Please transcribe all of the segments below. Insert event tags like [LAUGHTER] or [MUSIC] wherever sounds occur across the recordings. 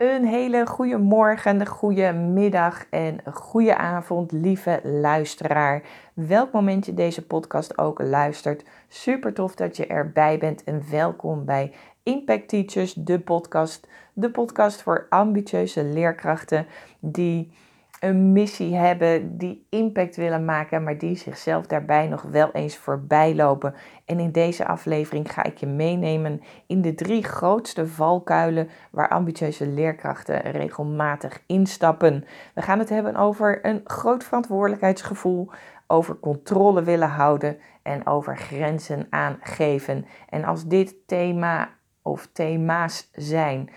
Een hele goede morgen, goede middag en goede avond, lieve luisteraar. Welk moment je deze podcast ook luistert. Super tof dat je erbij bent en welkom bij Impact Teachers, de podcast. De podcast voor ambitieuze leerkrachten die een missie hebben, die impact willen maken, maar die zichzelf daarbij nog wel eens voorbij lopen. En in deze aflevering ga ik je meenemen in de drie grootste valkuilen waar ambitieuze leerkrachten regelmatig instappen. We gaan het hebben over een groot verantwoordelijkheidsgevoel, over controle willen houden en over grenzen aangeven. En als dit thema of thema's zijn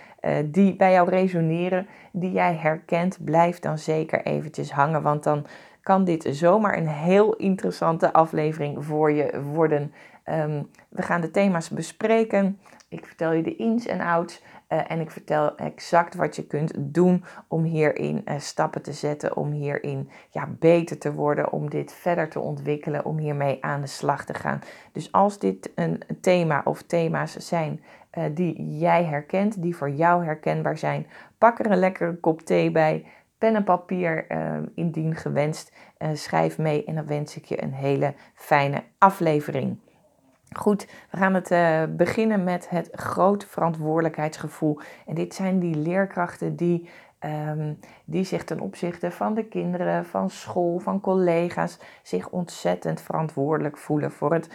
die bij jou resoneren, die jij herkent, blijf dan zeker eventjes hangen. Want dan kan dit zomaar een heel interessante aflevering voor je worden. Um, we gaan de thema's bespreken. Ik vertel je de ins en outs. Uh, en ik vertel exact wat je kunt doen om hierin uh, stappen te zetten, om hierin ja, beter te worden, om dit verder te ontwikkelen, om hiermee aan de slag te gaan. Dus als dit een thema of thema's zijn uh, die jij herkent, die voor jou herkenbaar zijn. Pak er een lekkere kop thee bij, pen en papier uh, indien gewenst. Schrijf mee en dan wens ik je een hele fijne aflevering. Goed, we gaan het beginnen met het grote verantwoordelijkheidsgevoel. En dit zijn die leerkrachten die Um, die zich ten opzichte van de kinderen, van school, van collega's, zich ontzettend verantwoordelijk voelen voor het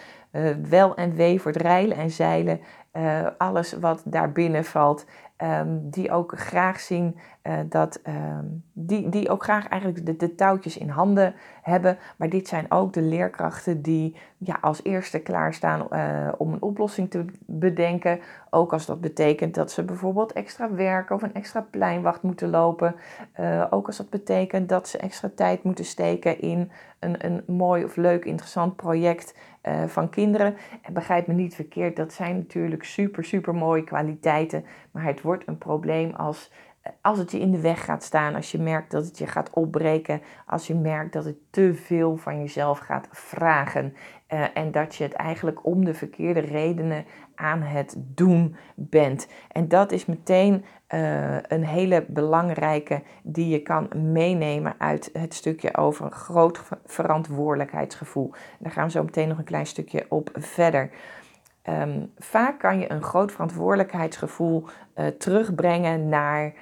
wel en wee, voor het rijlen en zeilen uh, alles wat daarbinnen valt. Um, die ook graag zien uh, dat, um, die, die ook graag eigenlijk de, de, touwtjes in handen hebben. Maar dit zijn ook de leerkrachten die ja, als eerste klaarstaan uh, om een oplossing te bedenken. Ook als dat betekent dat ze bijvoorbeeld extra werken of een extra pleinwacht moeten lopen. ook als dat betekent dat ze extra tijd moeten steken in een, een mooi of leuk interessant project uh, van kinderen. En begrijp me niet verkeerd, dat zijn natuurlijk super, super mooie kwaliteiten. Maar het wordt een probleem als, eh, als het je in de weg gaat staan, als je merkt dat het je gaat opbreken, als je merkt dat het te veel van jezelf gaat vragen. Uh, en dat je het eigenlijk om de verkeerde redenen aan het doen bent. En dat is meteen uh, een hele belangrijke die je kan meenemen uit het stukje over een groot verantwoordelijkheidsgevoel. Daar gaan we zo meteen nog een klein stukje op verder. Um, vaak kan je een groot verantwoordelijkheidsgevoel uh, terugbrengen naar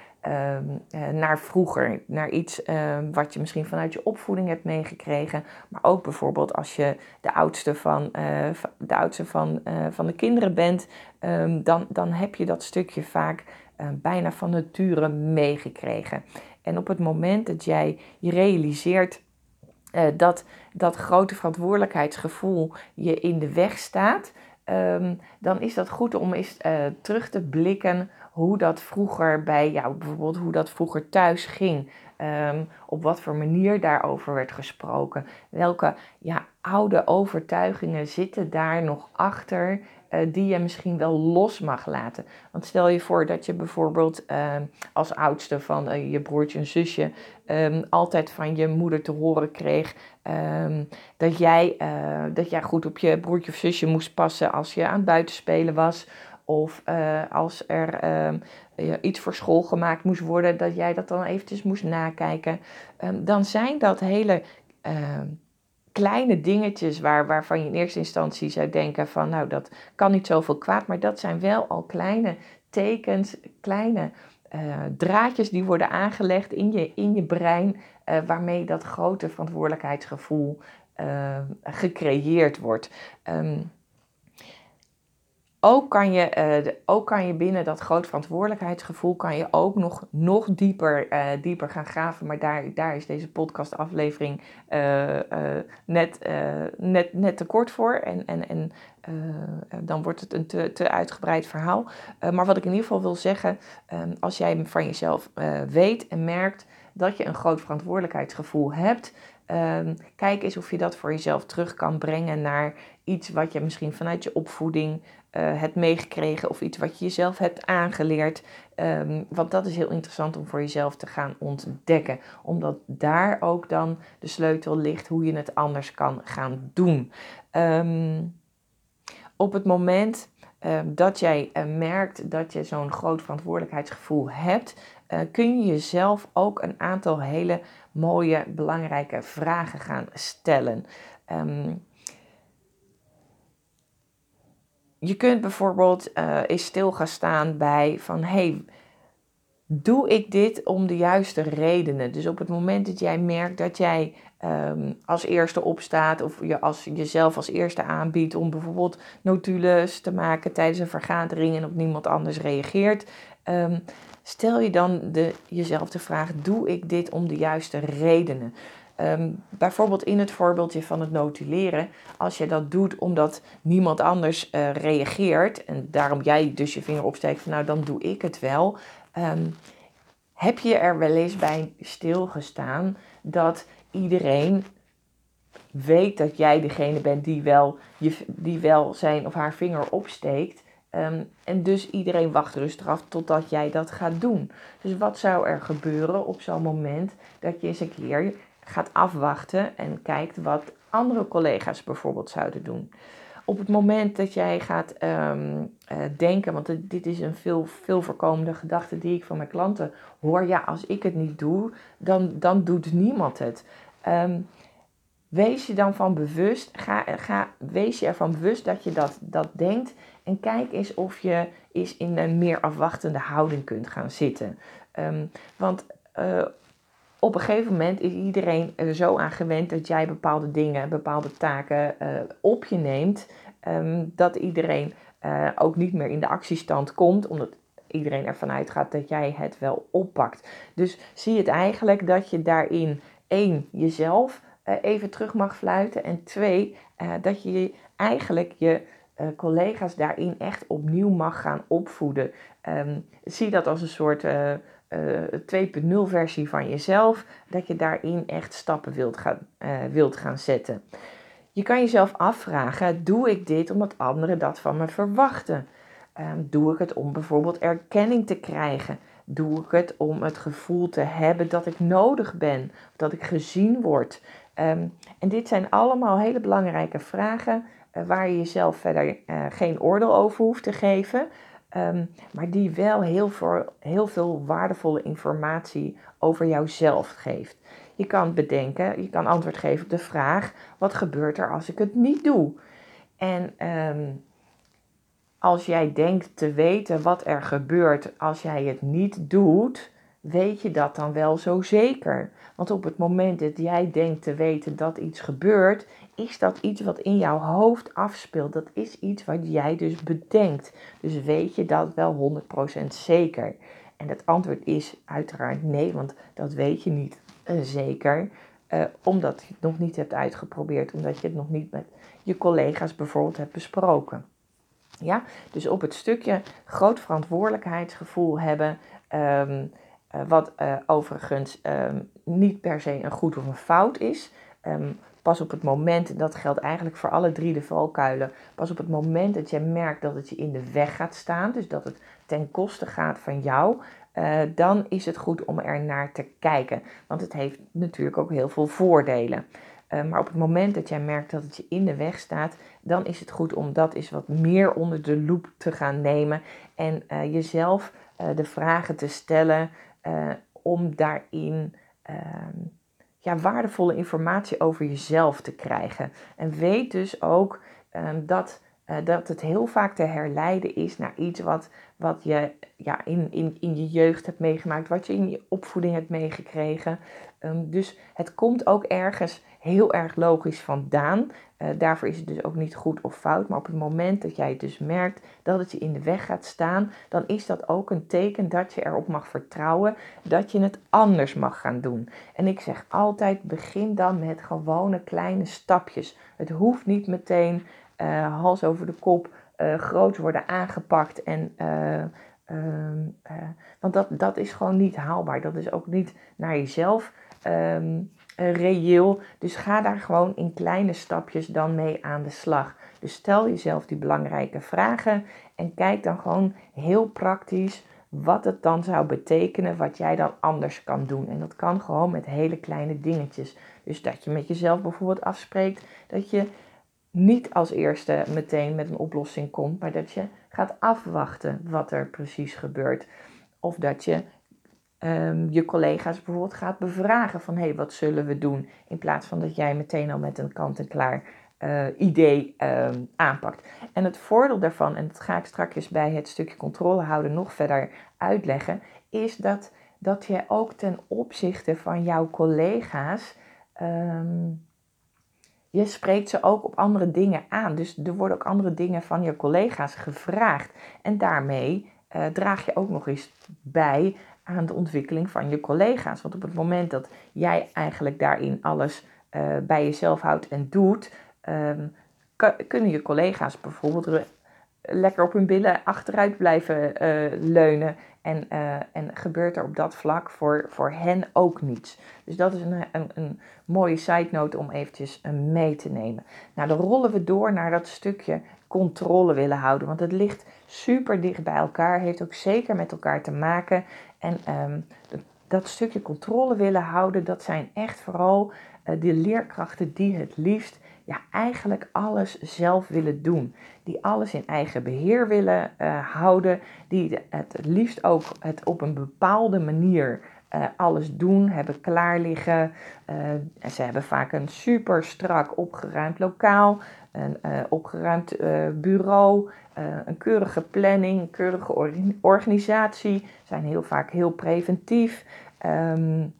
naar vroeger, naar iets um, wat je misschien vanuit je opvoeding hebt meegekregen, maar ook bijvoorbeeld als je de oudste van, uh, de, oudste van, uh, van de kinderen bent, um, dan, dan heb je dat stukje vaak bijna van nature meegekregen. En op het moment dat jij je realiseert dat dat grote verantwoordelijkheidsgevoel je in de weg staat, dan is dat goed om eens terug te blikken hoe dat vroeger bij jou, bijvoorbeeld hoe dat vroeger thuis ging. Um, op wat voor manier daarover werd gesproken. Welke ja, oude overtuigingen zitten daar nog achter uh, die je misschien wel los mag laten. Want stel je voor dat je bijvoorbeeld uh, als oudste van uh, je broertje en zusje um, altijd van je moeder te horen kreeg dat, jij, eh, dat jij goed op je broertje of zusje moest passen als je aan het buitenspelen was. Of uh, als er uh, iets voor school gemaakt moest worden, dat jij dat dan eventjes moest nakijken. Um, dan zijn dat hele uh, kleine dingetjes waar, waarvan je in eerste instantie zou denken van nou dat kan niet zoveel kwaad. Maar dat zijn wel al kleine tekens, kleine eh, draadjes die worden aangelegd in je, in je brein. waarmee dat grote verantwoordelijkheidsgevoel gecreëerd wordt. Um, ook kan, je, uh, ook kan je binnen dat groot verantwoordelijkheidsgevoel kan je ook nog, nog dieper, uh, dieper gaan graven. Maar daar, daar is deze podcastaflevering uh, net, net, net te kort voor. En, en, en dan wordt het een te, te uitgebreid verhaal. maar wat ik in ieder geval wil zeggen, um, als jij van jezelf weet en merkt dat je een groot verantwoordelijkheidsgevoel hebt. Um, kijk eens of je dat voor jezelf terug kan brengen naar iets wat je misschien vanuit je opvoeding uh, hebt meegekregen of iets wat je jezelf hebt aangeleerd. Um, want dat is heel interessant om voor jezelf te gaan ontdekken. Omdat daar ook dan de sleutel ligt hoe je het anders kan gaan doen. Um, op het moment ehm, dat jij eh, merkt dat je zo'n groot verantwoordelijkheidsgevoel hebt, uh, kun je jezelf ook een aantal hele mooie, belangrijke vragen gaan stellen. Je kunt bijvoorbeeld eens stil gaan staan bij van hey, doe ik dit om de juiste redenen? Dus op het moment dat jij merkt dat jij um, als eerste opstaat of je als, jezelf als eerste aanbiedt om bijvoorbeeld notules te maken tijdens een vergadering en op niemand anders reageert, um, stel je dan de, jezelf de vraag: doe ik dit om de juiste redenen? Um, bijvoorbeeld in het voorbeeldje van het notuleren, als je dat doet omdat niemand anders uh, reageert en daarom jij dus je vinger opsteekt van nou dan doe ik het wel, um, heb je er wel eens bij stilgestaan dat iedereen weet dat jij degene bent die wel, je, die wel zijn of haar vinger opsteekt. Um, en dus iedereen wacht rustig af totdat jij dat gaat doen. Dus wat zou er gebeuren op zo'n moment dat je eens een keer gaat afwachten en kijkt wat andere collega's bijvoorbeeld zouden doen. Op het moment dat jij gaat um, uh, denken, want dit is een veel, veel voorkomende gedachte die ik van mijn klanten hoor. Ja, als ik het niet doe, dan, dan doet niemand het. Um, wees je dan van bewust, ga, ga, wees je ervan bewust dat je dat, dat denkt. En kijk eens of je eens in een meer afwachtende houding kunt gaan zitten. Um, want uh, op een gegeven moment is iedereen er zo aan gewend dat jij bepaalde dingen, bepaalde taken uh, op je neemt. Um, dat iedereen uh, ook niet meer in de actiestand komt, omdat iedereen ervan uitgaat dat jij het wel oppakt. Dus zie het eigenlijk dat je daarin één jezelf uh, even terug mag fluiten en twee dat je eigenlijk je collega's daarin echt opnieuw mag gaan opvoeden. Um, zie dat als een soort eh, 2.0 versie van jezelf, dat je daarin echt stappen wilt gaan, uh, wilt gaan zetten. Je kan jezelf afvragen, doe ik dit omdat anderen dat van me verwachten? Um, doe ik het om bijvoorbeeld erkenning te krijgen? Doe ik het om het gevoel te hebben dat ik nodig ben, dat ik gezien word? Um, en dit zijn allemaal hele belangrijke vragen uh, waar je jezelf verder geen oordeel over hoeft te geven, Um, maar die wel heel veel, heel veel waardevolle informatie over jouzelf geeft. Je kan bedenken, je kan antwoord geven op de vraag: wat gebeurt er als ik het niet doe? En um, als jij denkt te weten wat er gebeurt als jij het niet doet, weet je dat dan wel zo zeker? Want op het moment dat jij denkt te weten dat iets gebeurt, is dat iets wat in jouw hoofd afspeelt. Dat is iets wat jij dus bedenkt. Dus weet je dat wel 100% zeker? En het antwoord is uiteraard nee, want dat weet je niet uh, zeker. Uh, omdat je het nog niet hebt uitgeprobeerd, omdat je het nog niet met je collega's bijvoorbeeld hebt besproken. Ja, dus op het stukje groot verantwoordelijkheidsgevoel hebben, um, uh, wat overigens um, niet per se een goed of een fout is. Um, Pas op het moment, en dat geldt eigenlijk voor alle drie de valkuilen, pas op het moment dat je merkt dat het je in de weg gaat staan, dus dat het ten koste gaat van jou, uh, dan is het goed om er naar te kijken. Want het heeft natuurlijk ook heel veel voordelen. Uh, maar op het moment dat jij merkt dat het je in de weg staat, dan is het goed om dat eens wat meer onder de loep te gaan nemen en uh, jezelf de vragen te stellen om daarin ehm, ja, waardevolle informatie over jezelf te krijgen. En weet dus ook um, dat, uh, dat het heel vaak te herleiden is naar iets wat, wat je ja, in, in, in je jeugd hebt meegemaakt, wat je in je opvoeding hebt meegekregen. Um, dus het komt ook ergens heel erg logisch vandaan. Uh, daarvoor is het dus ook niet goed of fout. Maar op het moment dat jij dus merkt dat het je in de weg gaat staan, dan is dat ook een teken dat je erop mag vertrouwen dat je het anders mag gaan doen. En ik zeg altijd: begin dan met gewone kleine stapjes. Het hoeft niet meteen uh, hals over de kop uh, groot worden aangepakt en. Ehm, want dat, dat is gewoon niet haalbaar. Dat is ook niet naar jezelf um, reëel. Dus ga daar gewoon in kleine stapjes dan mee aan de slag. Dus stel jezelf die belangrijke vragen en kijk dan gewoon heel praktisch wat het dan zou betekenen wat jij dan anders kan doen. En dat kan gewoon met hele kleine dingetjes. Dus dat je met jezelf bijvoorbeeld afspreekt dat je niet als eerste meteen met een oplossing komt, maar dat je gaat afwachten wat er precies gebeurt. Of dat je um, je collega's bijvoorbeeld gaat bevragen van hé, hey, wat zullen we doen? In plaats van dat jij meteen al met een kant-en-klaar uh, idee um, aanpakt. En het voordeel daarvan, en dat ga ik straks bij het stukje controle houden nog verder uitleggen, is dat, dat je ook ten opzichte van jouw collega's um, je spreekt ze ook op andere dingen aan. Dus er worden ook andere dingen van je collega's gevraagd. En daarmee uh, draag je ook nog eens bij aan de ontwikkeling van je collega's. Want op het moment dat jij eigenlijk daarin alles uh, bij jezelf houdt en doet, um, kunnen je collega's bijvoorbeeld lekker op hun billen achteruit blijven uh, leunen. En, uh, en gebeurt er op dat vlak voor, voor hen ook niets. Dus dat is een, een, een mooie side note om eventjes mee te nemen. Nou, dan rollen we door naar dat stukje controle willen houden. Want het ligt super dicht bij elkaar, heeft ook zeker met elkaar te maken. En um, dat stukje controle willen houden, dat zijn echt vooral uh, de leerkrachten die het liefst ja, eigenlijk alles zelf willen doen. Die alles in eigen beheer willen uh, houden. Die het liefst ook het op een bepaalde manier uh, alles doen, hebben klaar liggen. Uh, ze hebben vaak een super strak opgeruimd lokaal, een opgeruimd bureau, een keurige planning, een keurige organisatie. Zijn heel vaak heel preventief. Um,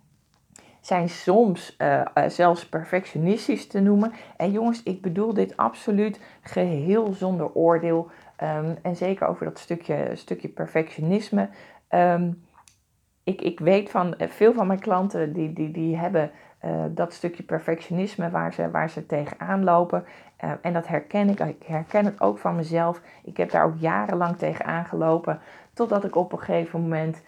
zijn soms uh, zelfs perfectionistisch te noemen. En jongens, ik bedoel dit absoluut geheel zonder oordeel. Um, en zeker over dat stukje, stukje perfectionisme. Um, ik, ik weet van eh, veel van mijn klanten die, die, die hebben dat stukje perfectionisme waar ze, waar ze tegenaan lopen. En dat herken ik. Ik herken het ook van mezelf. Ik heb daar ook jarenlang tegen aangelopen. Totdat ik op een gegeven moment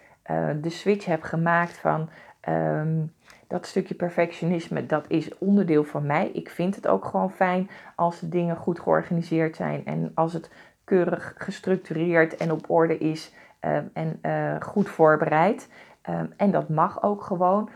de switch heb gemaakt van. Um, dat stukje perfectionisme, dat is onderdeel van mij. Ik vind het ook gewoon fijn als de dingen goed georganiseerd zijn en als het keurig gestructureerd en op orde is uh, en uh, goed voorbereid. Um, en dat mag ook gewoon.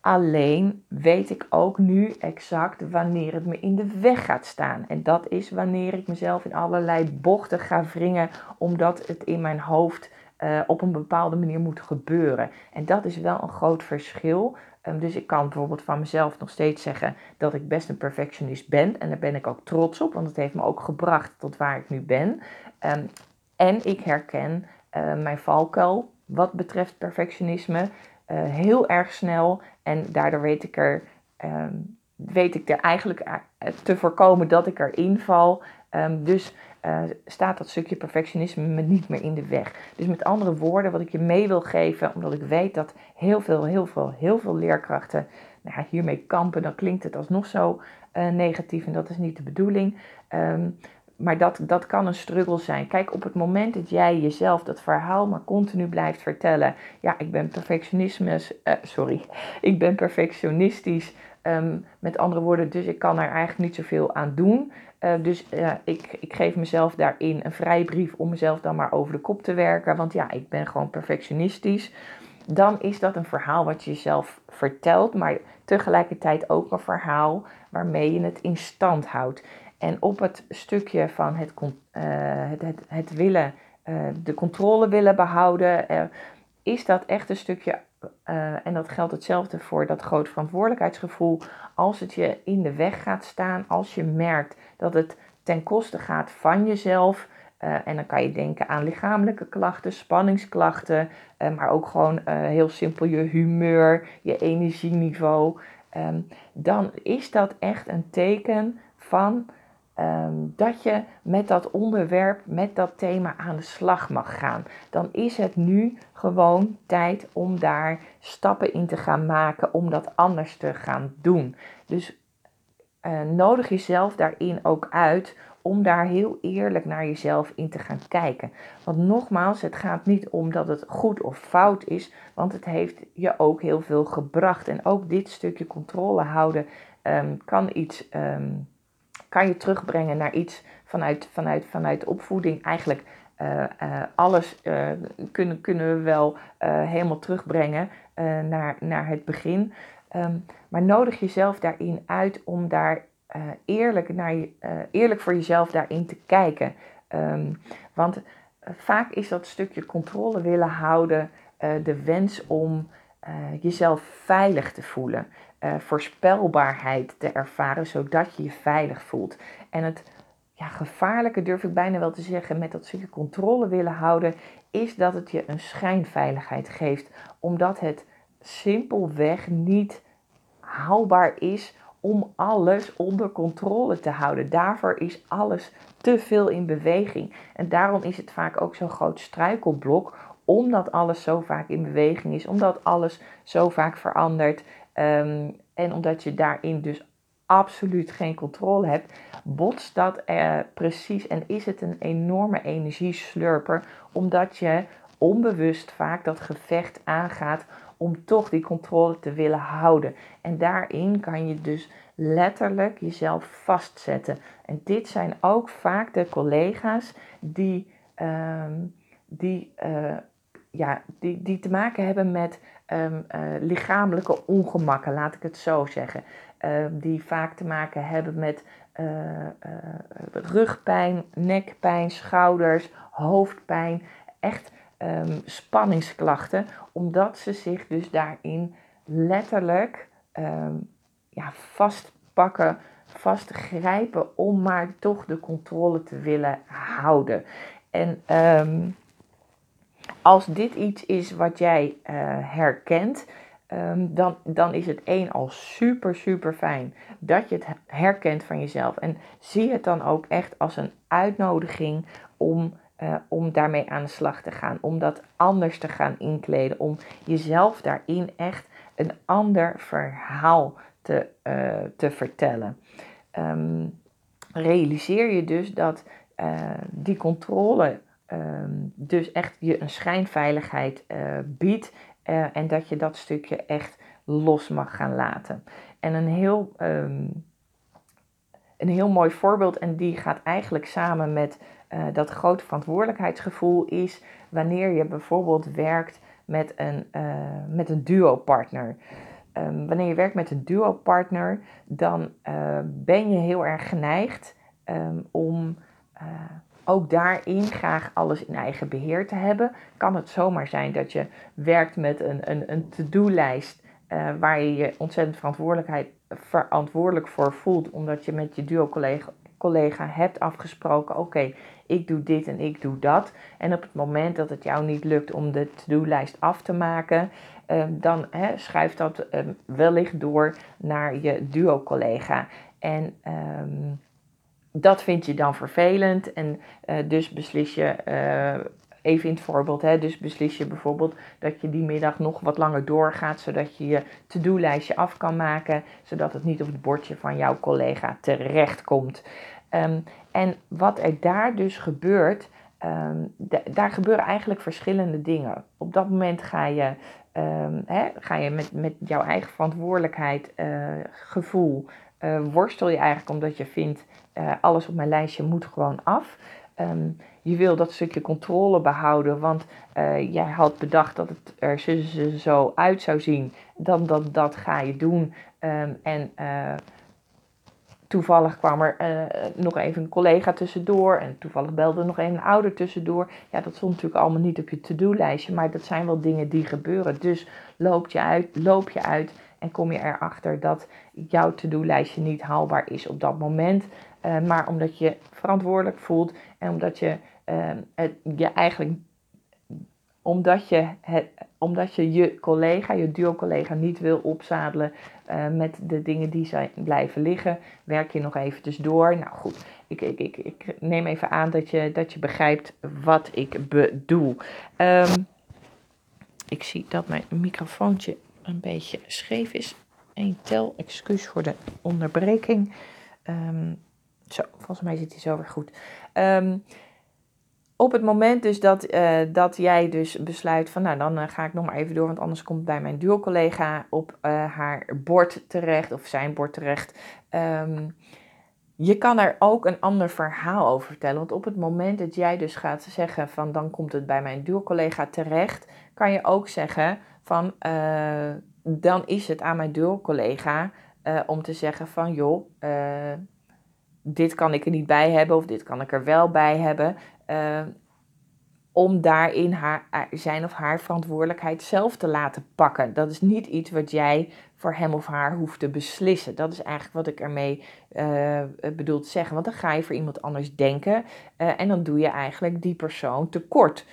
Alleen weet ik ook nu exact wanneer het me in de weg gaat staan. En dat is wanneer ik mezelf in allerlei bochten ga wringen, omdat het in mijn hoofd uh, op een bepaalde manier moet gebeuren. En dat is wel een groot verschil. Um, dus ik kan bijvoorbeeld van mezelf nog steeds zeggen dat ik best een perfectionist ben. En daar ben ik ook trots op, want het heeft me ook gebracht tot waar ik nu ben. Um, en ik herken uh, mijn valkuil wat betreft perfectionisme uh, heel erg snel. En daardoor weet ik er, um, weet ik er eigenlijk te voorkomen dat ik erin val. dus uh, staat dat stukje perfectionisme me niet meer in de weg. Dus met andere woorden, wat ik je mee wil geven, omdat ik weet dat heel veel, heel veel, heel veel leerkrachten nou ja, hiermee kampen, dan klinkt het alsnog zo uh, negatief en dat is niet de bedoeling. Um, maar dat, dat kan een struggle zijn. Kijk, op het moment dat jij jezelf dat verhaal maar continu blijft vertellen. Ja, ik ben perfectionisme, uh, sorry, [LAUGHS] ik ben perfectionistisch. Um, met andere woorden, dus ik kan er eigenlijk niet zoveel aan doen. Uh, dus ik, ik geef mezelf daarin een vrijbrief om mezelf dan maar over de kop te werken. Want ja, ik ben gewoon perfectionistisch. Dan is dat een verhaal wat je jezelf vertelt, maar tegelijkertijd ook een verhaal waarmee je het in stand houdt. En op het stukje van het, uh, het, het, het, willen, de controle willen behouden, is dat echt een stukje uh, en dat geldt hetzelfde voor dat grote verantwoordelijkheidsgevoel. Als het je in de weg gaat staan, als je merkt dat het ten koste gaat van jezelf. Uh, en dan kan je denken aan lichamelijke klachten, spanningsklachten, uh, maar ook gewoon heel simpel je humeur, je energieniveau. Um, dan is dat echt een teken van um, dat je met dat onderwerp, met dat thema aan de slag mag gaan. Dan is het nu gewoon tijd om daar stappen in te gaan maken, om dat anders te gaan doen. Dus uh, nodig jezelf daarin ook uit om daar heel eerlijk naar jezelf in te gaan kijken. Want nogmaals, het gaat niet om dat het goed of fout is, want het heeft je ook heel veel gebracht. En ook dit stukje controle houden um, kan iets. Um, kan je terugbrengen naar iets vanuit, vanuit, vanuit opvoeding. Eigenlijk uh, uh, alles uh, kunnen, kunnen we wel helemaal terugbrengen naar, naar het begin. Um, maar nodig jezelf daarin uit om daar eerlijk, naar eerlijk voor jezelf daarin te kijken. Ehm, want vaak is dat stukje controle willen houden de wens om jezelf veilig te voelen. Voorspelbaarheid te ervaren, zodat je je veilig voelt. En het ja, gevaarlijke, durf ik bijna wel te zeggen, met dat stukje controle willen houden, is dat het je een schijnveiligheid geeft. Omdat het simpelweg niet haalbaar is om alles onder controle te houden. Daarvoor is alles te veel in beweging. En daarom is het vaak ook zo'n groot struikelblok, omdat alles zo vaak in beweging is, omdat alles zo vaak verandert. Um, en omdat je daarin dus absoluut geen controle hebt, botst dat uh, precies en is het een enorme energieslurper, omdat je onbewust vaak dat gevecht aangaat om toch die controle te willen houden. En daarin kan je dus letterlijk jezelf vastzetten. En dit zijn ook vaak de collega's die, uh, die, uh, ja, die, die te maken hebben met um, uh, lichamelijke ongemakken, laat ik het zo zeggen. Ehm, die vaak te maken hebben met uh, rugpijn, nekpijn, schouders, hoofdpijn. Echt um, spanningsklachten, omdat ze zich dus daarin letterlijk um, ja, vastpakken, vastgrijpen om maar toch de controle te willen houden. En als dit iets is wat jij uh, herkent, Ehm, dan, dan is het één al super, super fijn dat je het herkent van jezelf. En zie het dan ook echt als een uitnodiging om, uh, om daarmee aan de slag te gaan. Om dat anders te gaan inkleden. Om jezelf daarin echt een ander verhaal te, uh, te vertellen. Um, realiseer je dus dat die controle um, dus echt je een schijnveiligheid biedt uh, en dat je dat stukje echt los mag gaan laten. En een heel, um, een heel mooi voorbeeld, en die gaat eigenlijk samen met uh, dat grote verantwoordelijkheidsgevoel, is wanneer je bijvoorbeeld werkt met een, met een duo-partner. Um, wanneer je werkt met een duo-partner, dan ben je heel erg geneigd om ook daarin graag alles in eigen beheer te hebben. Kan het zomaar zijn dat je werkt met een, een, een to-do-lijst uh, waar je je ontzettend verantwoordelijkheid, verantwoordelijk voor voelt, omdat je met je duo-collega collega hebt afgesproken: oké, ik doe dit en ik doe dat. En op het moment dat het jou niet lukt om de to-do-lijst af te maken, uh, dan hè, schuift dat uh, wellicht door naar je duo-collega. En um, dat vind je dan vervelend en uh, dus beslis je, uh, even in het voorbeeld, hè, dus beslis je bijvoorbeeld dat je die middag nog wat langer doorgaat, zodat je je to-do-lijstje af kan maken, zodat het niet op het bordje van jouw collega terechtkomt. Um, en wat er daar dus gebeurt, um, daar gebeuren eigenlijk verschillende dingen. Op dat moment ga je, um, hè, ga je met, met jouw eigen verantwoordelijkheid, uh, gevoel, worstel je eigenlijk omdat je vindt uh, alles op mijn lijstje moet gewoon af. Um, je wil dat stukje controle behouden, want uh, jij had bedacht dat het er zo, zo uit zou zien. Dan dat, dat ga je doen. Um, en uh, toevallig kwam er nog even een collega tussendoor. En toevallig belde nog even een ouder tussendoor. Ja, dat stond natuurlijk allemaal niet op je to-do-lijstje. Maar dat zijn wel dingen die gebeuren. Dus loop je uit, loop je uit en kom je erachter dat jouw to-do-lijstje niet haalbaar is op dat moment. Uh, maar omdat je verantwoordelijk voelt en omdat je uh, het, je eigenlijk omdat je, het, omdat je je collega, je duo-collega niet wil opzadelen uh, met de dingen die zijn blijven liggen, werk je nog eventjes door. Nou goed, ik, ik, ik, ik neem even aan dat je, dat je begrijpt wat ik bedoel. Um, ik zie dat mijn microfoontje een beetje scheef is. Eén tel, excuus voor de onderbreking. Um, zo, volgens mij zit hij zo weer goed. Um, op het moment dus dat, uh, dat jij dus besluit van nou dan uh, ga ik nog maar even door, want anders komt bij mijn duo-collega op uh, haar bord terecht of zijn bord terecht. Um, je kan er ook een ander verhaal over vertellen. Want op het moment dat jij dus gaat zeggen van dan komt het bij mijn duo-collega terecht, kan je ook zeggen van dan is het aan mijn duo-collega eh, om te zeggen van joh, dit kan ik er niet bij hebben of dit kan ik er wel bij hebben. Uh, om daarin haar, zijn of haar verantwoordelijkheid zelf te laten pakken. Dat is niet iets wat jij voor hem of haar hoeft te beslissen. Dat is eigenlijk wat ik ermee uh, bedoel zeggen. Want dan ga je voor iemand anders denken en dan doe je eigenlijk die persoon tekort.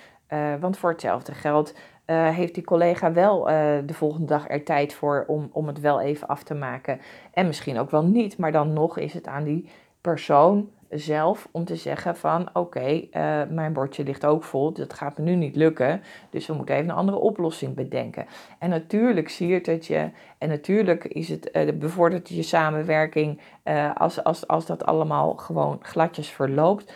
Want voor hetzelfde geld heeft die collega wel de volgende dag er tijd voor om, om het wel even af te maken. En misschien ook wel niet, maar dan nog is het aan die persoon zelf om te zeggen van oké, eh, mijn bordje ligt ook vol, dat gaat me nu niet lukken, dus we moeten even een andere oplossing bedenken. En natuurlijk je het je, en natuurlijk is het, uh, bevordert je samenwerking uh, als, als, als dat allemaal gewoon gladjes verloopt.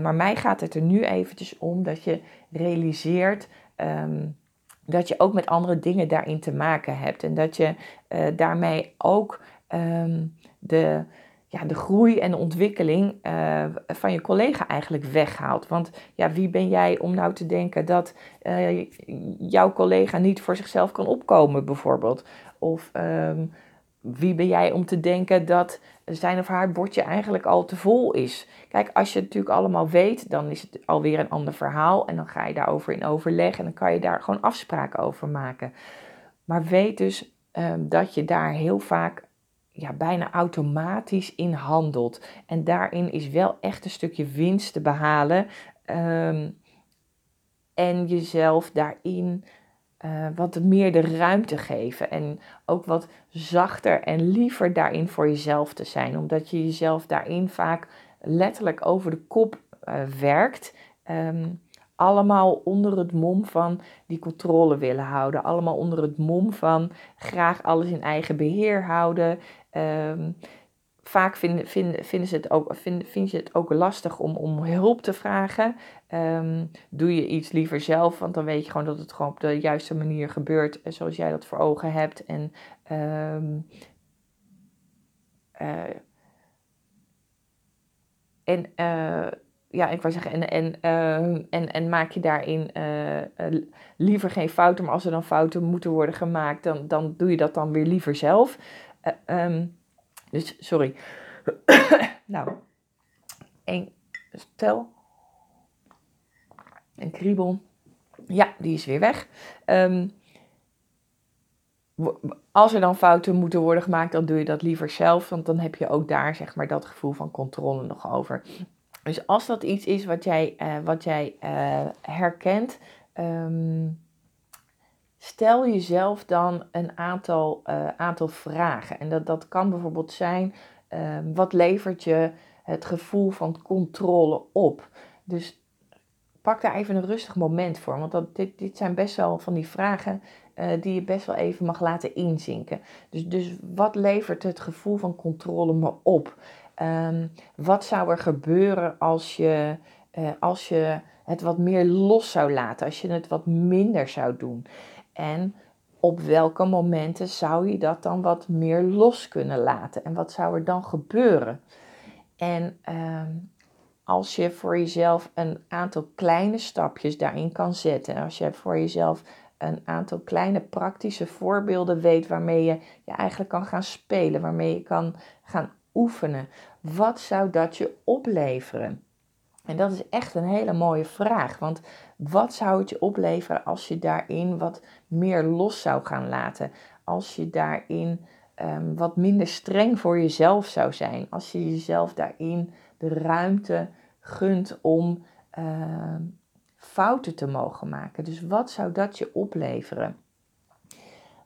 maar mij gaat het er nu eventjes om dat je realiseert um, dat je ook met andere dingen daarin te maken hebt en dat je daarmee ook um, de ja, de groei en de ontwikkeling uh, van je collega eigenlijk weghaalt. Want ja, wie ben jij om nou te denken dat uh, jouw collega niet voor zichzelf kan opkomen, bijvoorbeeld? Of um, wie ben jij om te denken dat zijn of haar bordje eigenlijk al te vol is? Kijk, als je het natuurlijk allemaal weet, dan is het alweer een ander verhaal. En dan ga je daarover in overleg en dan kan je daar gewoon afspraken over maken. Maar weet dus um, dat je daar heel vaak ja, bijna automatisch in handelt. En daarin is wel echt een stukje winst te behalen. Um, en jezelf daarin uh, wat meer de ruimte geven. En ook wat zachter en liever daarin voor jezelf te zijn. Omdat je jezelf daarin vaak letterlijk over de kop uh, werkt. Um, allemaal onder het mom van die controle willen houden. Allemaal onder het mom van graag alles in eigen beheer houden. Um, vaak vinden, vinden, vinden ze het ook, vinden, vind je het ook lastig om, om hulp te vragen. Um, doe je iets liever zelf, want dan weet je gewoon dat het gewoon op de juiste manier gebeurt eh, zoals jij dat voor ogen hebt. En, um, uh, en uh, ja, ik wou zeggen, en, en, en, en maak je daarin liever geen fouten, maar als er dan fouten moeten worden gemaakt, dan, dan doe je dat dan weer liever zelf. Um, dus, sorry. [COUGHS] nou, een stel. Een kriebel. Ja, die is weer weg. Um, als er dan fouten moeten worden gemaakt, dan doe je dat liever zelf. Want dan heb je ook daar zeg maar dat gevoel van controle nog over. Dus als dat iets is wat jij, uh, wat jij uh, herkent, um, stel jezelf dan een aantal, uh, aantal vragen. En dat, dat kan bijvoorbeeld zijn, wat levert je het gevoel van controle op? Dus pak daar even een rustig moment voor. Want dat, dit, dit zijn best wel van die vragen die je best wel even mag laten inzinken. Dus, dus wat levert het gevoel van controle me op? Um, wat zou er gebeuren als je, uh, als je het wat meer los zou laten, als je het wat minder zou doen? En op welke momenten zou je dat dan wat meer los kunnen laten? En wat zou er dan gebeuren? En um, als je voor jezelf een aantal kleine stapjes daarin kan zetten, als je voor jezelf een aantal kleine praktische voorbeelden weet waarmee je, je eigenlijk kan gaan spelen, waarmee je kan gaan oefenen. Wat zou dat je opleveren? En dat is echt een hele mooie vraag. Want wat zou het je opleveren als je daarin wat meer los zou gaan laten? Als je daarin um, wat minder streng voor jezelf zou zijn? Als je jezelf daarin de ruimte gunt om uh, fouten te mogen maken? Dus wat zou dat je opleveren?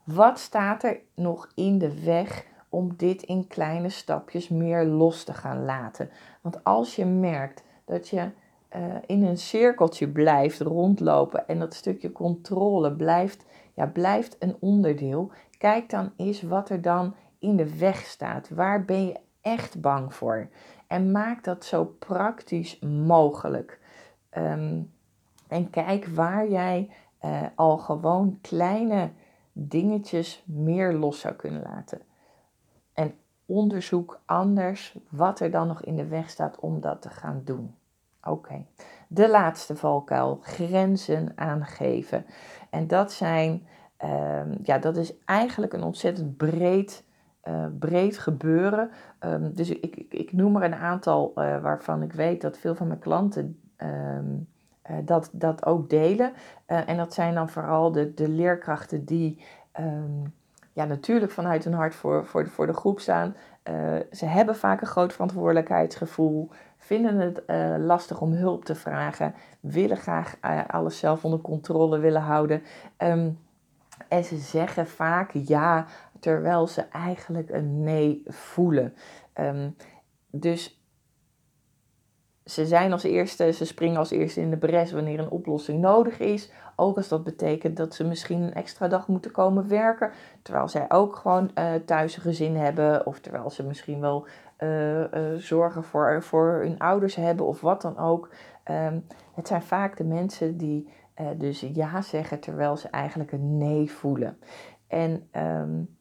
Wat staat er nog in de weg om dit in kleine stapjes meer los te gaan laten. Want als je merkt dat je uh, in een cirkeltje blijft rondlopen en dat stukje controle blijft, ja, blijft een onderdeel, kijk dan eens wat er dan in de weg staat. Waar ben je echt bang voor? En maak dat zo praktisch mogelijk. Um, en kijk waar jij uh, al gewoon kleine dingetjes meer los zou kunnen laten en onderzoek anders wat er dan nog in de weg staat om dat te gaan doen. Oké, de laatste valkuil, grenzen aangeven. En dat zijn, um, ja, dat is eigenlijk een ontzettend breed breed gebeuren. Ehm, dus ik, ik, ik, noem er een aantal waarvan ik weet dat veel van mijn klanten ehm, dat, dat ook delen. en dat zijn dan vooral de, de leerkrachten die ehm, ja, natuurlijk vanuit hun hart voor, voor, voor de groep staan. ze hebben vaak een groot verantwoordelijkheidsgevoel vinden het uh, lastig om hulp te vragen, willen graag uh, alles zelf onder controle willen houden. Um, en ze zeggen vaak ja, terwijl ze eigenlijk een nee voelen. Um, dus ze zijn als eerste, ze springen als eerste in de bres wanneer een oplossing nodig is. Ook als dat betekent dat ze misschien een extra dag moeten komen werken. Terwijl zij ook gewoon uh, thuis een gezin hebben. Of terwijl ze misschien wel uh, uh, zorgen voor, voor hun ouders hebben of wat dan ook. Um, het zijn vaak de mensen die dus ja zeggen terwijl ze eigenlijk een nee voelen. En um,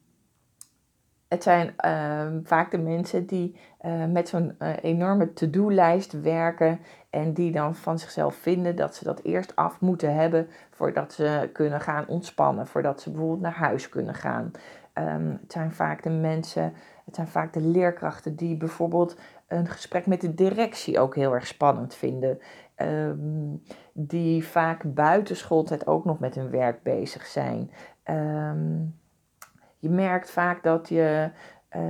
het zijn uh, vaak de mensen die uh, met zo'n uh, enorme to-do-lijst werken en die dan van zichzelf vinden dat ze dat eerst af moeten hebben voordat ze kunnen gaan ontspannen, voordat ze bijvoorbeeld naar huis kunnen gaan. Um, het zijn vaak de mensen, het zijn vaak de leerkrachten die bijvoorbeeld een gesprek met de directie ook heel erg spannend vinden. Um, die vaak buitenschooltijd ook nog met hun werk bezig zijn. Um, je merkt vaak dat je, uh,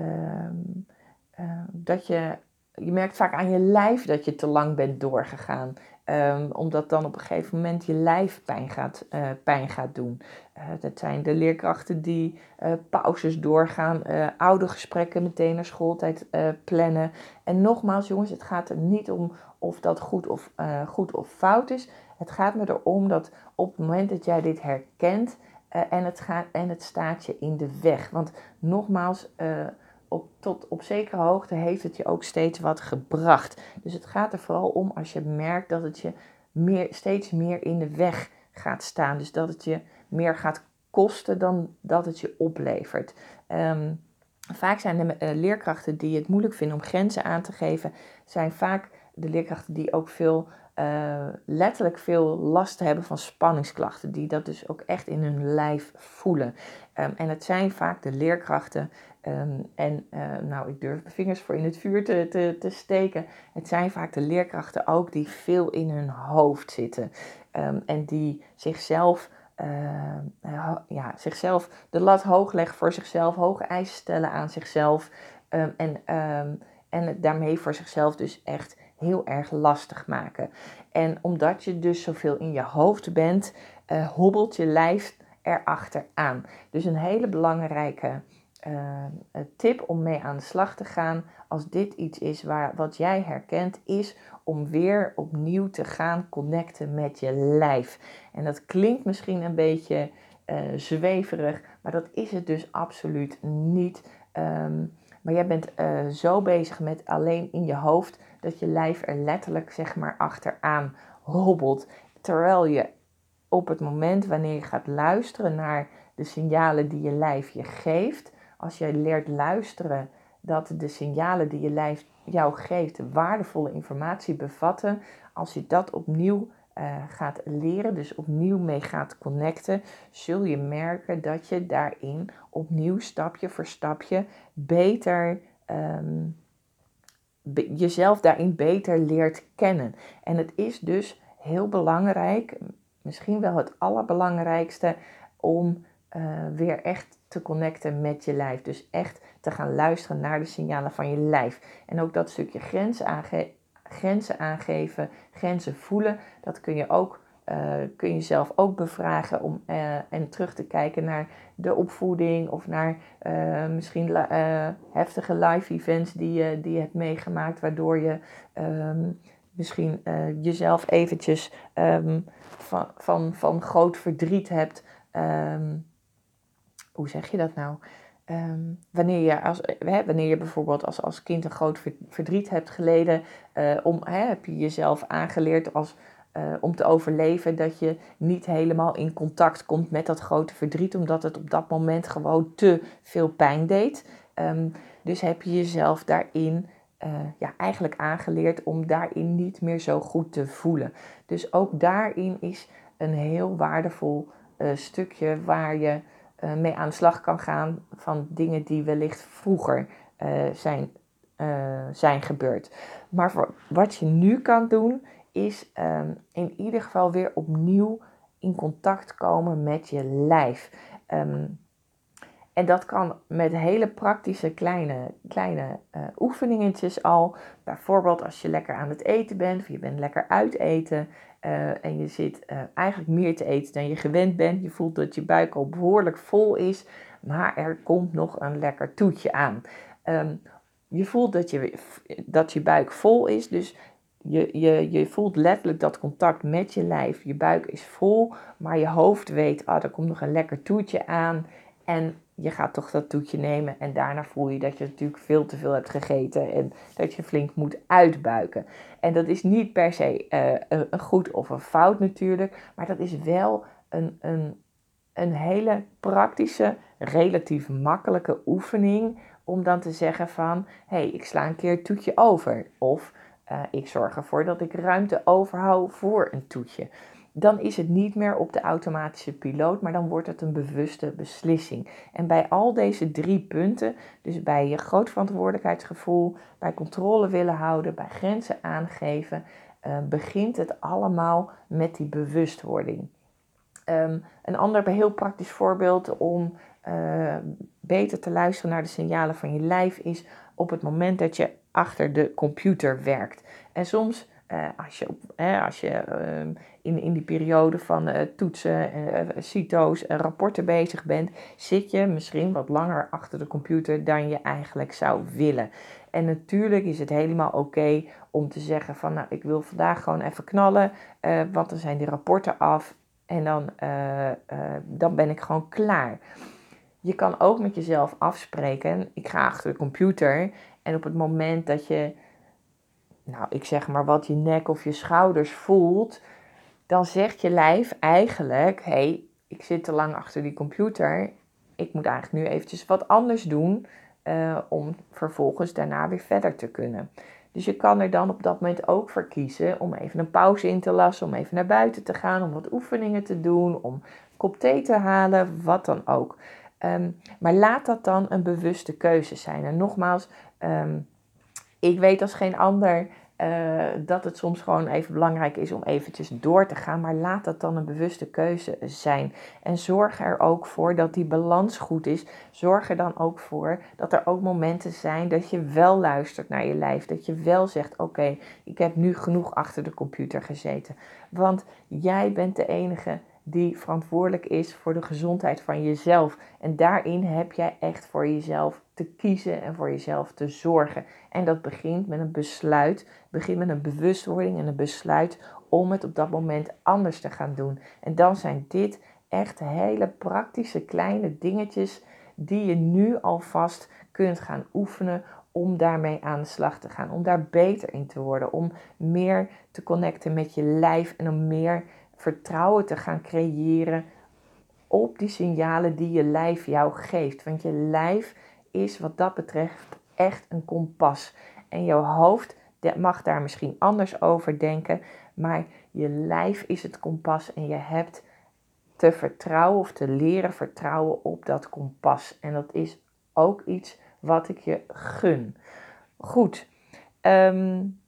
uh, dat je, je merkt vaak aan je lijf dat je te lang bent doorgegaan. Um, omdat dan op een gegeven moment je lijf pijn gaat, uh, pijn gaat doen. Uh, dat zijn de leerkrachten die uh, pauzes doorgaan, oude gesprekken meteen naar schooltijd plannen. En nogmaals, jongens, het gaat er niet om of dat goed of, goed of fout is. Het gaat me erom dat op het moment dat jij dit herkent, uh, en, het gaat, en het staat je in de weg. Want nogmaals, uh, op, tot op zekere hoogte heeft het je ook steeds wat gebracht. Dus het gaat er vooral om als je merkt dat het je meer, steeds meer in de weg gaat staan. Dus dat het je meer gaat kosten dan dat het je oplevert. Um, vaak zijn de uh, leerkrachten die het moeilijk vinden om grenzen aan te geven, zijn vaak de leerkrachten die ook veel uh, letterlijk veel last hebben van spanningsklachten, die dat dus ook echt in hun lijf voelen. Um, en het zijn vaak de leerkrachten, um, en uh, nou, ik durf mijn vingers voor in het vuur te, te, te, steken. Het zijn vaak de leerkrachten ook die veel in hun hoofd zitten um, en die zichzelf. Uh, ja, zichzelf de lat hoog leggen voor zichzelf, hoge eisen stellen aan zichzelf en, en daarmee voor zichzelf dus echt heel erg lastig maken. En omdat je dus zoveel in je hoofd bent, uh, hobbelt je lijf erachter aan. Dus een hele belangrijke uh, tip om mee aan de slag te gaan, als dit iets is waar, wat jij herkent, is om weer opnieuw te gaan connecten met je lijf. En dat klinkt misschien een beetje uh, zweverig, maar dat is het dus absoluut niet. Um, maar jij bent uh, zo bezig met alleen in je hoofd dat je lijf er letterlijk zeg maar achteraan hobbelt. Terwijl je op het moment wanneer je gaat luisteren naar de signalen die je lijf je geeft, als je leert luisteren dat de signalen die je lijf jou geeft waardevolle informatie bevatten, als je dat opnieuw uh, gaat leren, dus opnieuw mee gaat connecten, zul je merken dat je daarin opnieuw stapje voor stapje beter um, jezelf daarin beter leert kennen. En het is dus heel belangrijk, misschien wel het allerbelangrijkste, om uh, weer echt te connecten met je lijf. Dus echt te gaan luisteren naar de signalen van je lijf. En ook dat stukje grenzen, aange grenzen aangeven, grenzen voelen, dat kun je ook uh, kun je zelf ook bevragen om, uh, en terug te kijken naar de opvoeding of naar uh, misschien heftige live events die je, die je hebt meegemaakt, waardoor je um, misschien jezelf eventjes um, van, van, van groot verdriet hebt. Um, hoe zeg je dat nou? Um, wanneer, je als, hè, wanneer je bijvoorbeeld als, als kind een groot verdriet hebt geleden, uh, om, hè, heb je jezelf aangeleerd als uh, om te overleven, dat je niet helemaal in contact komt met dat grote verdriet, omdat het op dat moment gewoon te veel pijn deed. Um, dus heb je jezelf daarin ja, eigenlijk aangeleerd om daarin niet meer zo goed te voelen. Dus ook daarin is een heel waardevol stukje waar je mee aan de slag kan gaan van dingen die wellicht vroeger zijn, zijn gebeurd. Maar wat je nu kan doen, is ehm, in ieder geval weer opnieuw in contact komen met je lijf. Ehm, en dat kan met hele praktische kleine, kleine oefeningetjes al. Bijvoorbeeld als je lekker aan het eten bent, of je bent lekker uit eten. Uh, en je zit uh, eigenlijk meer te eten dan je gewend bent. Je voelt dat je buik al behoorlijk vol is, maar er komt nog een lekker toetje aan. Um, je voelt dat je, dat je buik vol is, dus je, je, je voelt letterlijk dat contact met je lijf. Je buik is vol, maar je hoofd weet, ah, er komt nog een lekker toetje aan. En je gaat toch dat toetje nemen en daarna voel je dat je natuurlijk veel te veel hebt gegeten en dat je flink moet uitbuiken. En dat is niet per se uh, een goed of een fout natuurlijk, maar dat is wel een, een, een hele praktische, relatief makkelijke oefening om dan te zeggen van, hé, hey, ik sla een keer het toetje over. Of uh, ik zorg ervoor dat ik ruimte overhoud voor een toetje. Dan is het niet meer op de automatische piloot, maar dan wordt het een bewuste beslissing. En bij al deze drie punten, dus bij je groot verantwoordelijkheidsgevoel, bij controle willen houden, bij grenzen aangeven, uh, begint het allemaal met die bewustwording. Um, een ander heel praktisch voorbeeld om uh, beter te luisteren naar de signalen van je lijf is op het moment dat je achter de computer werkt. En soms, uh, als je, als je uh, in, in die periode van eh, toetsen, CITO's en rapporten bezig bent, zit je misschien wat langer achter de computer dan je eigenlijk zou willen. En natuurlijk is het helemaal oké om te zeggen van nou ik wil vandaag gewoon even knallen, want dan zijn die rapporten af en dan, dan ben ik gewoon klaar. Je kan ook met jezelf afspreken. Ik ga achter de computer en op het moment dat je, nou ik zeg maar wat je nek of je schouders voelt, dan zegt je lijf eigenlijk: hé, hey, ik zit te lang achter die computer. Ik moet eigenlijk nu eventjes wat anders doen uh, om vervolgens daarna weer verder te kunnen. Dus je kan er dan op dat moment ook voor kiezen om even een pauze in te lassen, om even naar buiten te gaan, om wat oefeningen te doen, om een kop thee te halen, wat dan ook. Um, maar laat dat dan een bewuste keuze zijn. En nogmaals, um, ik weet als geen ander uh, dat het soms gewoon even belangrijk is om eventjes door te gaan. Maar laat dat dan een bewuste keuze zijn. En zorg er ook voor dat die balans goed is. Zorg er dan ook voor dat er ook momenten zijn dat je wel luistert naar je lijf. Dat je wel zegt: Oké, ik heb nu genoeg achter de computer gezeten. Want jij bent de enige die verantwoordelijk is voor de gezondheid van jezelf. En daarin heb jij echt voor jezelf te kiezen en voor jezelf te zorgen. En dat begint met een besluit, begint met een bewustwording en een besluit om het op dat moment anders te gaan doen. En dan zijn dit echt hele praktische kleine dingetjes die je nu alvast kunt gaan oefenen om daarmee aan de slag te gaan, om daar beter in te worden, om meer te connecten met je lijf en om meer vertrouwen te gaan creëren op die signalen die je lijf jou geeft. Want je lijf is wat dat betreft echt een kompas. En jouw hoofd mag daar misschien anders over denken, maar je lijf is het kompas en je hebt te vertrouwen of te leren vertrouwen op dat kompas. En dat is ook iets wat ik je gun. Goed. Um,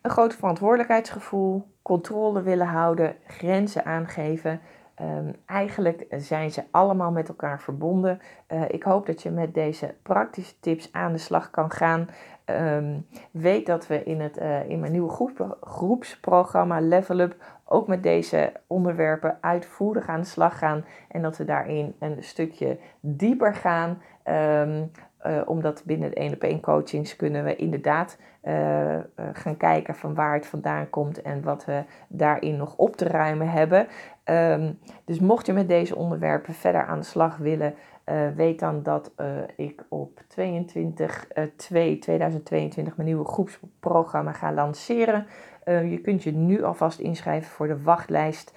een groot verantwoordelijkheidsgevoel, controle willen houden, grenzen aangeven. Um, eigenlijk zijn ze allemaal met elkaar verbonden. Uh, ik hoop dat je met deze praktische tips aan de slag kan gaan. Um, weet dat we in, het, uh, in mijn nieuwe groep, groepsprogramma Level Up ook met deze onderwerpen uitvoerig aan de slag gaan. En dat we daarin een stukje dieper gaan. Um, uh, omdat binnen de 1 op 1 coachings kunnen we inderdaad uh, uh, gaan kijken van waar het vandaan komt en wat we daarin nog op te ruimen hebben. Um, dus mocht je met deze onderwerpen verder aan de slag willen, weet dan dat ik op 22 2 2022 mijn nieuwe groepsprogramma ga lanceren. je kunt je nu alvast inschrijven voor de wachtlijst.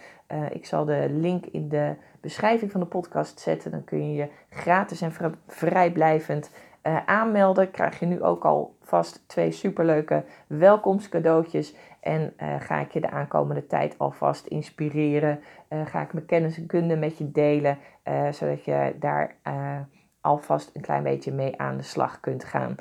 Ik zal de link in de beschrijving van de podcast zetten. Dan kun je je gratis en vrijblijvend uh, aanmelden, krijg je nu ook al vast twee superleuke welkomstcadeautjes. En uh, ga ik je de aankomende tijd alvast inspireren. Ga ik mijn kennis en kunde met je delen, zodat je daar alvast een klein beetje mee aan de slag kunt gaan.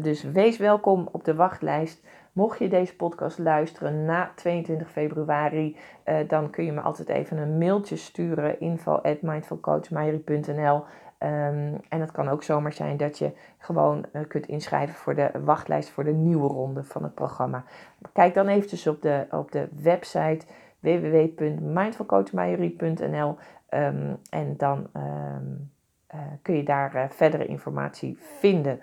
dus wees welkom op de wachtlijst. Mocht je deze podcast luisteren na 22 februari, uh, dan kun je me altijd even een mailtje sturen: info at mindfulcoachmairie.nl. Um, en het kan ook zomaar zijn dat je gewoon uh, kunt inschrijven voor de wachtlijst voor de nieuwe ronde van het programma. Kijk dan eventjes op de, op de website www.mindfulcoachmairie.nl um, ehm, en dan um, uh, kun je daar verdere informatie vinden.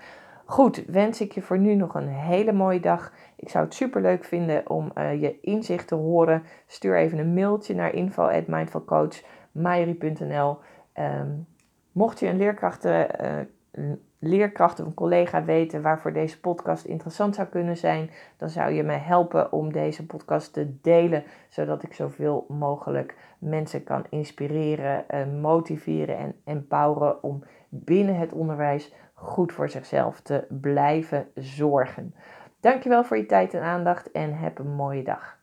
Goed, wens ik je voor nu nog een hele mooie dag. Ik zou het super leuk vinden om uh, je inzicht te horen. Stuur even een mailtje naar info@mindfulcoachmairie.nl. Um, mocht je een leerkracht, uh, leerkracht of een collega weten waarvoor deze podcast interessant zou kunnen zijn, dan zou je mij helpen om deze podcast te delen, zodat ik zoveel mogelijk mensen kan inspireren, uh, motiveren en empoweren om binnen het onderwijs goed voor zichzelf te blijven zorgen. Dankjewel voor je tijd en aandacht en heb een mooie dag.